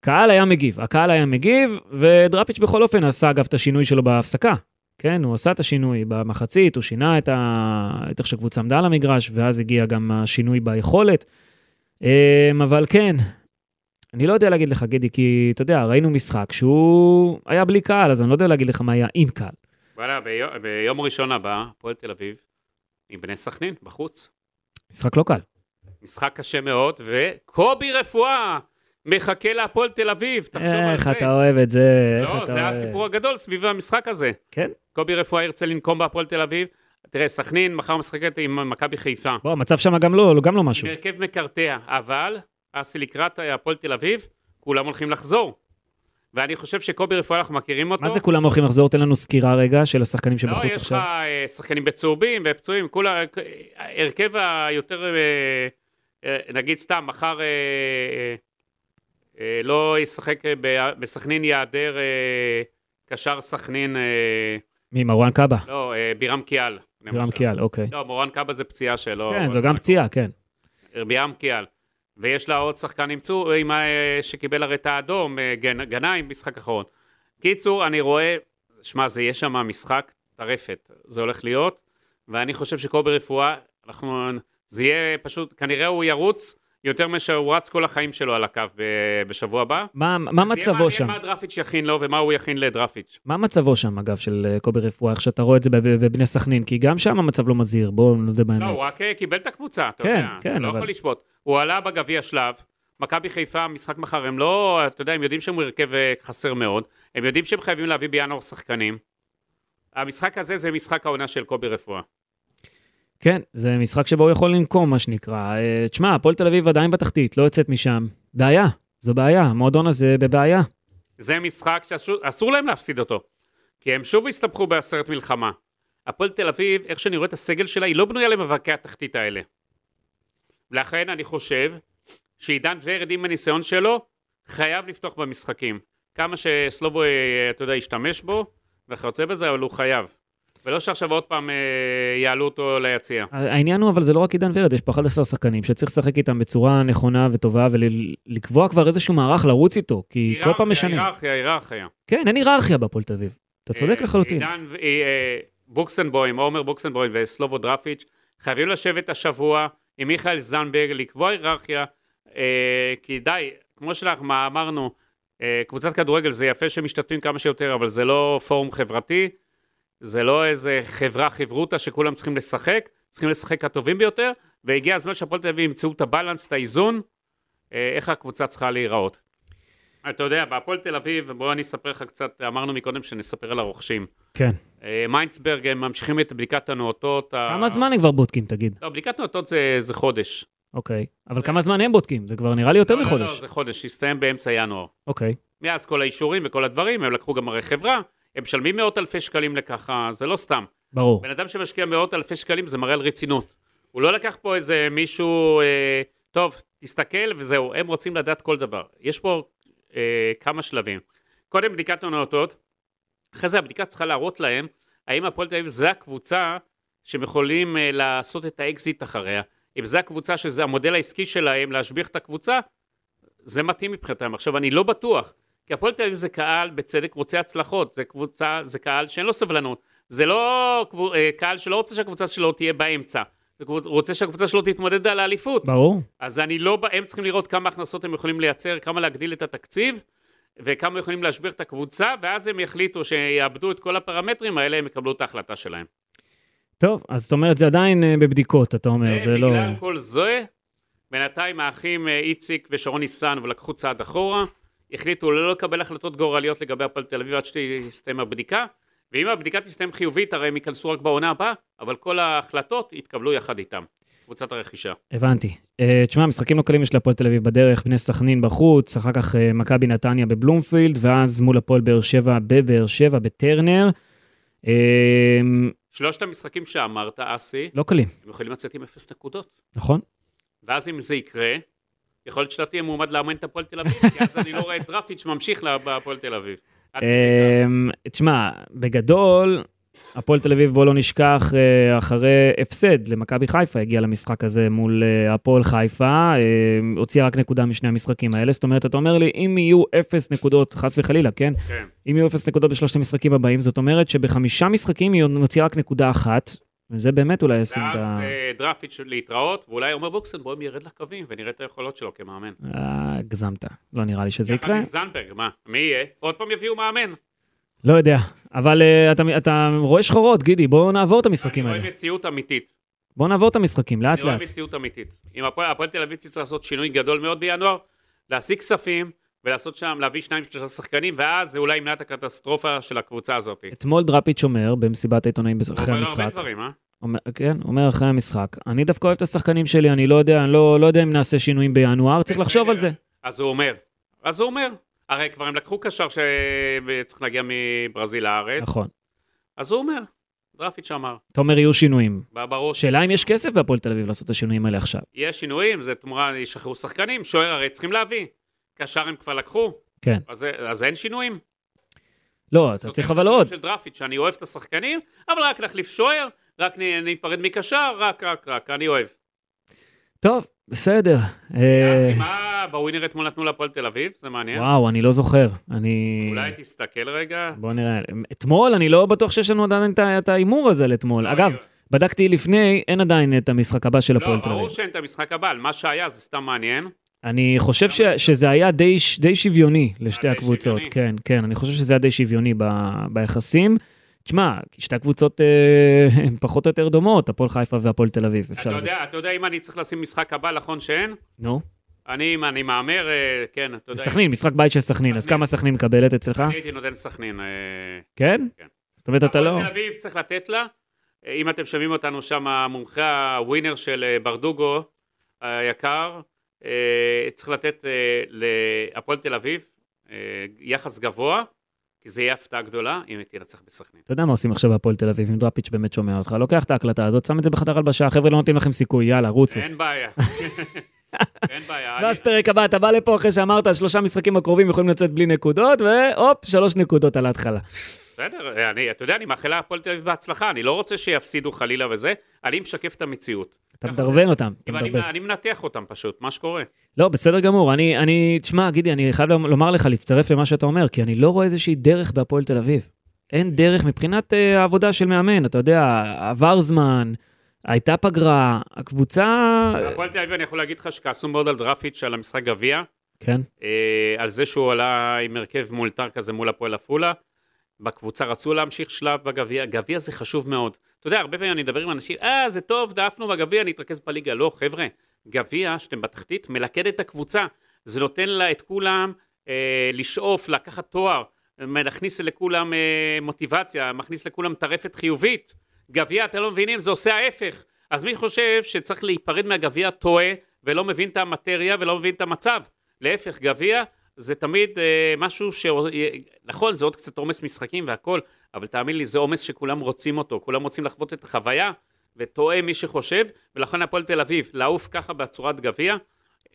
קהל היה מגיב, הקהל היה מגיב, ודראפיץ' בכל אופן עשה אגב את השינוי שלו בהפסקה. כן, הוא עשה את השינוי במחצית, הוא שינה את, ה... את איך שהקבוצה עמדה על המגרש, ואז הגיע גם השינוי ביכולת. אמ, אבל כן, אני לא יודע להגיד לך, גידי, כי אתה יודע, ראינו משחק שהוא היה בלי קהל, אז אני לא יודע להגיד לך מה היה עם קהל. וואלה, ביום, ביום ראשון הבא, הפועל תל אביב, עם בני סכנין, בחוץ. משחק לא קל. משחק קשה מאוד, וקובי רפואה מחכה להפועל תל אביב, תחשוב על איך זה. אתה אוהב את זה, איך לא, אתה זה אוהב. הסיפור הגדול סביב המשחק הזה. כן. קובי רפואה ירצה לנקום בהפועל תל אביב. תראה, סכנין מחר משחקת עם מכבי חיפה. בוא, המצב שם גם לא, גם לא משהו. הרכב מקרטע, אבל אסי לקראת הפועל תל אביב, כולם הולכים לחזור. ואני חושב שקובי רפואה, אנחנו מכירים אותו. מה זה כולם הולכים לחזור? תן לנו סקירה רגע של השחקנים לא, שבחוץ יש לך עכשיו. אה, שחקנים בצהובים ופצועים, כולה, הרכב היותר, אה, אה, נגיד סתם, מחר אה, אה, אה, לא ישחק אה, בסכנין, ייעדר אה, קשר סכנין, אה, מי, מרואן קאבה? לא, אה, בירם קיאל. בירם. קיאל, אוקיי. לא, מורן קאבה זה פציעה שלו. כן, זו גם פציעה, כן. בירם קיאל. ויש לה עוד שחקן עם צור, עם, ה- שקיבל הרי את האדום, אה, גנ- גנאים, משחק אחרון. קיצור, אני רואה, שמע, זה יהיה שם משחק טרפת, זה הולך להיות, ואני חושב שקובי רפואה, אנחנו, זה יהיה פשוט, כנראה הוא ירוץ יותר מאשר הוא רץ כל החיים שלו על הקו ב- בשבוע הבא. מה מה מצבו שם? מעניין מה דרפיץ' יכין לו ומה הוא יכין לדרפיץ'. מה מצבו שם, אגב, של אה, קובי רפואה, איך שאתה רואה את זה בב- בבני סכנין? כי גם שם המצב לא מזהיר, בואו נודה באמת. לא, הוא רק אה, קיבל את הקבוצה, אתה כן, יודע. כן, אתה לא אבל- יכול לשפוט. הוא עלה בגביע שלב, מכבי חיפה, משחק מחר, הם לא, אתה יודע, הם יודעים שהם הרכב אה, חסר מאוד, הם יודעים שהם חייבים להביא בינואר שחקנים. המשחק הזה זה משחק העונה של קובי רפואה. כן, זה משחק שבו הוא יכול לנקום, מה שנקרא. אה, תשמע, הפועל תל אביב עדיין בתחתית, לא יוצאת משם. בעיה, זו בעיה, המועדון הזה בבעיה. זה משחק שאסור להם להפסיד אותו, כי הם שוב הסתבכו בעשרת מלחמה. הפועל תל אביב, איך שאני רואה את הסגל שלה, היא לא בנויה למאבקי התחתית האלה. לכן אני חושב שעידן ורד עם הניסיון שלו, חייב לפתוח במשחקים. כמה שסלובו, אה, אתה יודע, ישתמש בו, וכיוצא בזה, אבל הוא חייב. ולא שעכשיו עוד פעם אה, יעלו אותו ליציע. העניין הוא, אבל זה לא רק עידן ורד, יש פה 11 שחקנים שצריך לשחק איתם בצורה נכונה וטובה, ולקבוע כבר איזשהו מערך לרוץ איתו, כי כל פעם משנים. היררכיה, היררכיה. כן, אין היררכיה בהפועל תל אביב. אתה צודק אה, לחלוטין. עידן אה, בוקסנבוים, עומר בוקסנבוים וסלובו דרפיץ', חייבים לשבת השבוע עם מיכאל זנברג, לקבוע היררכיה, כי די, כמו שאנחנו אמרנו, קבוצת כדורגל זה יפה שמשתתפים כמה שיותר, אבל זה לא פורום חברתי, זה לא איזה חברה חברותא שכולם צריכים לשחק, צריכים לשחק הטובים ביותר, והגיע הזמן שהפועל תל אביב ימצאו את הבלנס, את האיזון, אה, איך הקבוצה צריכה להיראות. אתה יודע, בהפועל תל אביב, בוא אני אספר לך קצת, אמרנו מקודם שנספר על הרוכשים. כן. אה, מיינדסברג, הם ממשיכים את בדיקת הנאותות. ה- כמה זמן הם כבר בודקים, תגיד? לא, בדיקת נאותות זה, זה חודש. אוקיי. אבל כמה זמן הם בודקים? זה כבר נראה לי יותר לא, לא, לא, מחודש. זה חודש, הסתיים באמצע ינואר. אוקיי. מאז כל האישורים וכל הדברים, הם לקחו גם הרי חברה, הם משלמים מאות אלפי שקלים לככה, זה לא סתם. ברור. בן אדם שמשקיע מאות אלפי שקלים זה מראה על רצינות. הוא לא לקח פה איזה מישהו, אה, טוב, תסתכל וזהו, הם רוצים לדעת כל דבר. יש פה אה, כמה שלבים. קודם בדיקת הנאותות, אחרי זה הבדיקה צריכה להראות להם האם הפועל תל אביב זה הקבוצה שהם יכולים אה, לעשות את האקזיט אחריה. אם זה הקבוצה שזה המודל העסקי שלהם להשביח את הקבוצה, זה מתאים מבחינתם. עכשיו, אני לא בטוח, כי הפועל תל אביב זה קהל, בצדק, רוצה הצלחות. זה קבוצה, זה קהל שאין לו סבלנות. זה לא אה, קהל שלא רוצה שהקבוצה שלו תהיה באמצע. הוא רוצה שהקבוצה שלו תתמודד על האליפות. ברור. אז אני לא, הם צריכים לראות כמה הכנסות הם יכולים לייצר, כמה להגדיל את התקציב, וכמה יכולים להשביח את הקבוצה, ואז הם יחליטו שיאבדו את כל הפרמטרים האלה, הם יקבלו את ההחלטה שלהם. טוב, אז זאת אומרת, זה עדיין אה, בבדיקות, אתה אומר, זה לא... ובגלל כל זה, בינתיים האחים אה, איציק ושרון ניסן, ולקחו צעד אחורה, החליטו לא לקבל החלטות גורליות לגבי הפועל תל אביב עד שתסתיים הבדיקה, ואם הבדיקה תסתיים חיובית, הרי הם ייכנסו רק בעונה הבאה, אבל כל ההחלטות יתקבלו יחד איתם, קבוצת הרכישה. הבנתי. אה, תשמע, משחקים לא קלים יש להפועל תל אביב בדרך, בני סכנין בחוץ, אחר כך אה, מכבי נתניה בבלומפילד, ואז מול הפועל באר שבע בבאר שבע בטרנר. אה, שלושת המשחקים שאמרת, אסי, לא קלים, הם יכולים לצאת עם אפס נקודות. נכון? ואז אם זה יקרה, יכול להיות שאתה תהיה מועמד לאמן את הפועל תל אביב, [LAUGHS] כי אז אני לא רואה את דרפיץ' ממשיך בהפועל תל אביב. אמ, תשמע, בגדול, הפועל תל אביב, בוא לא נשכח, אה, אחרי הפסד למכבי חיפה, הגיע למשחק הזה מול אה, הפועל חיפה, אה, הוציאה רק נקודה משני המשחקים האלה, זאת אומרת, אתה אומר לי, אם יהיו אפס נקודות, חס וחלילה, כן? כן. אם יהיו אפס נקודות בשלושת המשחקים הבאים, זאת אומרת שבחמישה משחקים היא מוציאה רק נקודה אחת, וזה באמת אולי ישים את ואז ה... אה, דרפיץ' להתראות, ואולי עומר בוקסן, בואו ירד לקווים ונראה את היכולות שלו כמאמן. אה, הגזמת, לא נראה לי שזה יחד יקרה. עם זנדברג, מה? מי יהיה? עוד פעם יביאו מאמן. לא יודע, אבל אה, אתה, אתה רואה שחורות, גידי, בואו נעבור את המשחקים אני רואה האלה. מציאות אמיתית. בואו נעבור את המשחקים, לאט אני רואה לאט. מציאות אמיתית. אם הפועל תל אביב צריך לעשות שינוי גדול מאוד בינואר, להשיג כספים, ולעשות שם, להביא שניים שלושה שחקנים, ואז זה אולי ימנע את הקטסטרופה של הקבוצה הזאת. אתמול דראפיץ' אומר במסיבת העיתונאים הוא אחרי אומר הרבה המשחק, דברים, אה? אומר, כן, אומר אחרי המשחק, אני דווקא אוהב את השחקנים שלי, אני לא יודע, אני לא, לא יודע אם נעשה שינויים בינואר, צריך לחשוב על זה. אז הוא אומר. אז הוא אומר. הרי כבר הם לקחו קשר שצריך להגיע מברזיל לארץ, נכון. אז הוא אומר. דרפיץ' אמר. אתה אומר יהיו שינויים. בראש. שאלה אם יש כסף בהפועל תל אביב לעשות את השינויים האלה עכשיו. יש שינויים, זה תמורה, ישחררו שחקנים, שוער הרי צריכים להביא. קשר הם כבר לקחו. כן. אז, אז אין שינויים. לא, אתה צריך אבל עוד. של דרפיץ', שאני אוהב את השחקנים, אבל רק להחליף שוער, רק ניפרד מקשר, רק, רק, רק, אני אוהב. טוב, בסדר. אה, מה בווינר אתמול נתנו להפועל תל אביב? זה מעניין. וואו, אני לא זוכר. אני... אולי תסתכל רגע. בוא נראה. אתמול, אני לא בטוח שיש לנו עדיין את ההימור הזה לאתמול. לא, אגב, בדקתי לפני, אין עדיין את המשחק הבא של הפועל לא, תל אביב. ברור שאין את המשחק הבא, מה שהיה, זה סתם מעניין. אני חושב ש, שזה היה די, די שוויוני לשתי די הקבוצות. שוויוני? כן, כן, אני חושב שזה היה די שוויוני ב, ביחסים. תשמע, שתי הקבוצות אה, [LAUGHS] הן פחות או יותר דומות, הפועל חיפה והפועל תל אביב, אפשר אתה. יודע, אתה יודע אם אני צריך לשים משחק הבא, נכון שאין? נו, אני, אם אני מהמר, אה, כן, אתה יודע. סכנין, משחק בית של סכנין, אז. כמה סכנין מקבלת אצלך? אני הייתי נותן סכנין. אה, כן? כן. זאת אומרת, אתה לא... הפועל תל אביב צריך לתת לה, אה, אם אתם שומעים אותנו שם, המומחה הווינר של אה, ברדוגו היקר, אה, צריך לתת אה, להפועל תל אביב אה, יחס גבוה, כי זה יהיה הפתעה גדולה אם היא תנצח בסכנין. אתה יודע מה עושים עכשיו בהפועל תל אביב, אם דראפיץ' באמת שומע אותך, לוקח את ההקלטה הזאת, שם את זה בחדר הלבשה, חבר'ה לא נותנים לכם סיכוי, יאללה, רוצו. אין בעיה. [LAUGHS] אין בעיה. ואז פרק הבא, אתה בא לפה אחרי שאמרת, שלושה משחקים הקרובים יכולים לצאת בלי נקודות, והופ, שלוש נקודות על ההתחלה. בסדר, אתה יודע, אני מאחל להפועל תל אביב בהצלחה, אני לא רוצה שיפסידו חלילה וזה, אני משקף את המציאות. אתה. מדרבן אותם, אני, מנתח אותם פשוט, מה שקורה. לא, בסדר גמור. אני, אני, תשמע, גידי, אני חייב לומר לך, להצטרף למה שאתה אומר, כי אני לא רואה איזושהי דרך בהפועל תל אביב. אין דרך מבחינת אה, העבודה של מאמן, אתה יודע, עבר זמן, הייתה פגרה, הקבוצה... בהפועל תל אביב אני יכול להגיד לך שכעסו מאוד על דרפיץ' על המשחק גביע, כן, אה, על זה שהוא עלה עם הרכב מאולתר כזה מול הפועל עפולה. בקבוצה רצו להמשיך שלב בגביע, גביע זה חשוב מאוד. אתה יודע, הרבה פעמים אני מדבר עם אנשים, אה, זה טוב, דעפנו בגביע, נתרכז בליגה. לא, חבר'ה, גביע, שאתם בתחתית, מלכד את הקבוצה. זה נותן לה את כולם אה, לשאוף, לקחת תואר, להכניס לכולם אה, מוטיבציה, מכניס לכולם טרפת חיובית. גביע, אתם לא מבינים, זה עושה ההפך. אז מי חושב שצריך להיפרד מהגביע טועה, ולא מבין את המטריה ולא מבין את המצב. להפך, גביע זה תמיד אה, משהו ש... נכון, זה עוד קצת עומס משחקים והכל, אבל תאמין לי, זה עומס שכולם רוצים אותו, כולם רוצים לחוות את החוויה, וטועה מי שחושב, ולכן הפועל תל אביב, לעוף ככה בצורת גביע,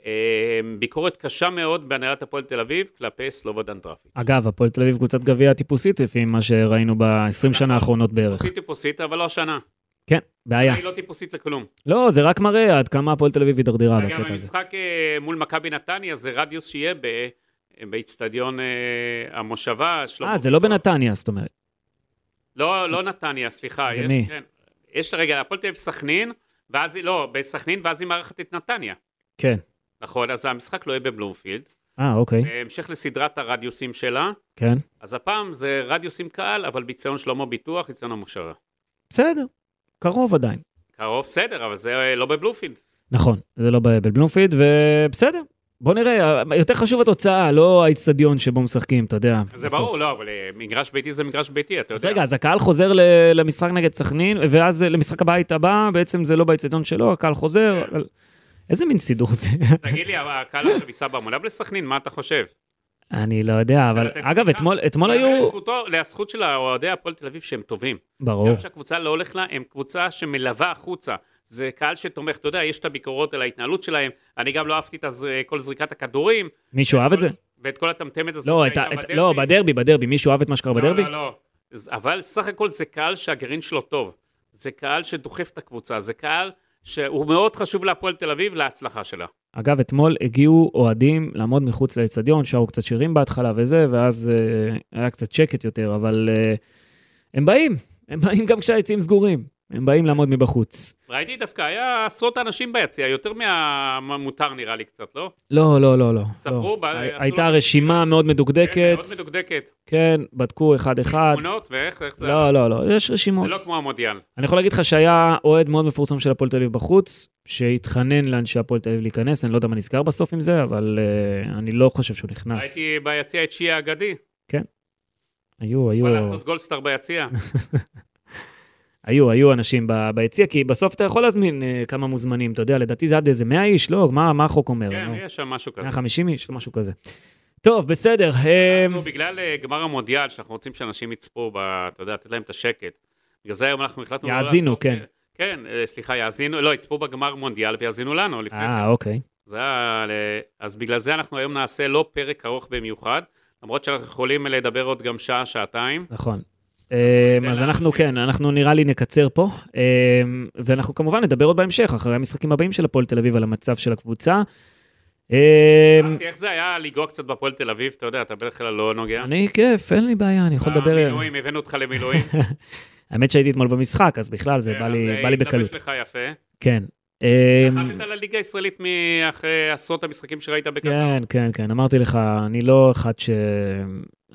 אה, ביקורת קשה מאוד בהנהלת הפועל תל אביב כלפי סלובודן דרפיץ'. אגב, הפועל תל אביב קבוצת גביע טיפוסית, לפי מה שראינו ב-20 שנה האחרונות בערך. טיפוסית טיפוסית, אבל לא השנה. כן, בעיה. היא לא טיפוסית לכלום. לא, זה רק מראה עד כמה הפועל תל אביב הידרדרה בקטע הזה. המשחק אה, מול מכבי נתניה זה רדיוס שיהיה ב- באיצטדיון אה, המושבה. שלמה אה, זה לא. בנתניה, זאת אומרת. לא, לא נתניה, סליחה. יש, ומי? כן. יש רגע, הפועל תל אביב סכנין, ואז היא, לא, בסכנין, ואז היא מארחת את נתניה. כן. נכון, אז המשחק לא יהיה בבלומפילד. אה, אוקיי, בהמשך לסדרת הרדיוסים שלה, כן. אז הפעם זה רדיוסים קל, אבל ביציון שלמה ביטוח, ביציון המושבה. בסדר, קרוב עדיין. קרוב, בסדר, אבל זה לא בבלומפילד. נכון, זה לא ב- בבלומפיד, ובסדר. בוא נראה, יותר חשוב התוצאה, לא האיצטדיון שבו משחקים, אתה יודע. זה בסוף. ברור, לא, אבל אה, מגרש ביתי זה מגרש ביתי, אתה אז יודע. רגע, אז הקהל חוזר ל- למשחק נגד סכנין, ואז למשחק הבית הבא, בעצם זה לא באיצטדיון שלו, הקהל חוזר, כן. אבל... איזה מין סידור זה? תגיד לי, הקהל עכשיו ייסע בהמוניו לסכנין, מה אתה חושב? אני לא יודע, אבל אגב? אתמול, אתמול היו... לזכותו- לזכות של אוהדי הפועל תל אביב שהם טובים. ברור. גם שהקבוצה לא הולך לה, הם קבוצה שמלווה החוצה. זה קהל שתומך, אתה יודע, יש את הביקורות על ההתנהלות שלהם. אני גם לא אהבתי את הז... כל זריקת הכדורים. מישהו אהב את זה? ואת כל הטמטמת הזאת לא, שהייתה את- לא, בדרבי, בדרבי. מישהו אהב את מה שקרה לא, בדרבי? לא, לא. אז- אבל סך הכל זה קהל שהגרעין שלו טוב. זה קהל שדוחף את הקבוצה. זה קהל שהוא מאוד חשוב להפועל תל אביב להצלחה שלה. אגב, אתמול הגיעו אוהדים לעמוד מחוץ לאצטדיון, שרו קצת שירים בהתחלה וזה, ואז אה, היה קצת שקט יותר, אבל אה, הם באים, הם באים גם כשהיציעים סגורים. הם באים לעמוד מבחוץ. ראיתי דווקא, היה עשרות אנשים ביציע, יותר מהמותר נראה לי קצת, לא? לא, לא, לא, לא. ספרו, לא. ב- הייתה רשימה מאוד כן, מדוקדקת, מאוד מדוקדקת. כן, בדקו אחד-אחד. תמונות ואיך, איך זה... לא, לא, לא, יש רשימות. זה לא כמו המודיעל. אני יכול להגיד לך שהיה אוהד מאוד מפורסם של הפועל תל אביב בחוץ, שהתחנן לאנשי הפועל תל אביב להיכנס, אני לא יודע מה נסגר בסוף עם זה, אבל uh, אני לא חושב שהוא נכנס. הייתי ביציע את שיעה האגדי, היו, היו, בא לעשות גולדסטאר ביציע. [LAUGHS] היו, היו אנשים ביציע, כי בסוף אתה יכול להזמין uh, כמה מוזמנים, אתה יודע, לדעתי זה עד איזה 100 איש, לא? מה, מה החוק אומר? כן, יש שם משהו כזה. 150 איש, משהו כזה. טוב, בסדר. אה, אנחנו, בגלל אה, גמר המונדיאל, שאנחנו רוצים שאנשים יצפו, ב- אתה יודע, לתת להם את השקט. בגלל זה היום אנחנו החלטנו לא יאזינו, לעשות... כן. כן, אה, סליחה, יאזינו, לא, יצפו בגמר מונדיאל ויאזינו לנו לפני כן. אה, אוקיי. זה אז בגלל זה אנחנו היום נעשה לא פרק ארוך במיוחד, למרות שאנחנו יכולים לדבר עוד גם שעה, שעתיים. נכון. אה, אז. אנחנו כן, אנחנו נראה לי נקצר פה, אה, ואנחנו כמובן נדבר עוד בהמשך, אחרי המשחקים הבאים של הפועל תל אביב, על המצב של הקבוצה. אה, אסי, איך זה היה לנגוע קצת בהפועל תל אביב? אתה יודע, אתה בדרך כלל לא נוגע. אני כיף, אין לי בעיה, אני יכול לדבר. המילואים, הבאנו אותך למילואים. [LAUGHS] האמת שהייתי אתמול במשחק, אז בכלל זה בא אז, לי- אה, בא לי בקלות. התלבש לך יפה. כן. נחתת לליגה הישראלית מאחרי עשרות המשחקים שראית בקטר. כן, כן, כן, אמרתי לך, אני לא אחד ש...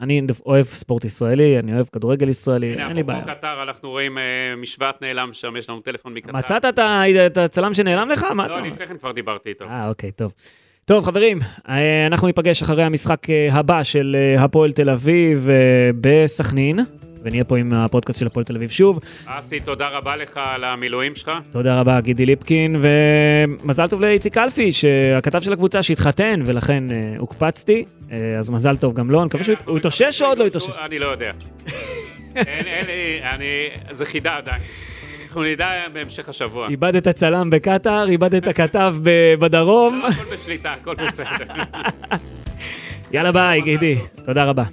אני אוהב ספורט ישראלי, אני אוהב כדורגל ישראלי, הנה, אין לי בעיה. אפרופו קטר, אנחנו רואים אה, משוואת נעלם שם, יש לנו טלפון מקטר. מצאת את את הצלם שנעלם לך? מה לא, אומר? לפני כן כבר דיברתי איתו. אה, אוקיי, טוב. טוב, חברים, אה, אנחנו ניפגש אחרי המשחק אה, הבא של אה, הפועל תל אביב בסכנין, ונהיה פה עם הפודקאסט של הפועל תל אביב שוב. אסי, תודה רבה לך על המילואים שלך. תודה רבה, גידי ליפקין, ומזל טוב לאיציק אלפי, הכתב של הקבוצה שהתחתן, ולכן אה, הוקפצתי, אה, אז מזל טוב גם לו, אני מקווה שהוא הוא יתאושש או עוד לא יתאושש? אני לא יודע. אין, לי, אני, זה חידה עדיין. אנחנו נדע בהמשך השבוע. איבדת צלם בקטאר, איבדת כתב בדרום. לא, הכל בשליטה, הכל בסדר. יאללה ביי, גידי. תודה רבה.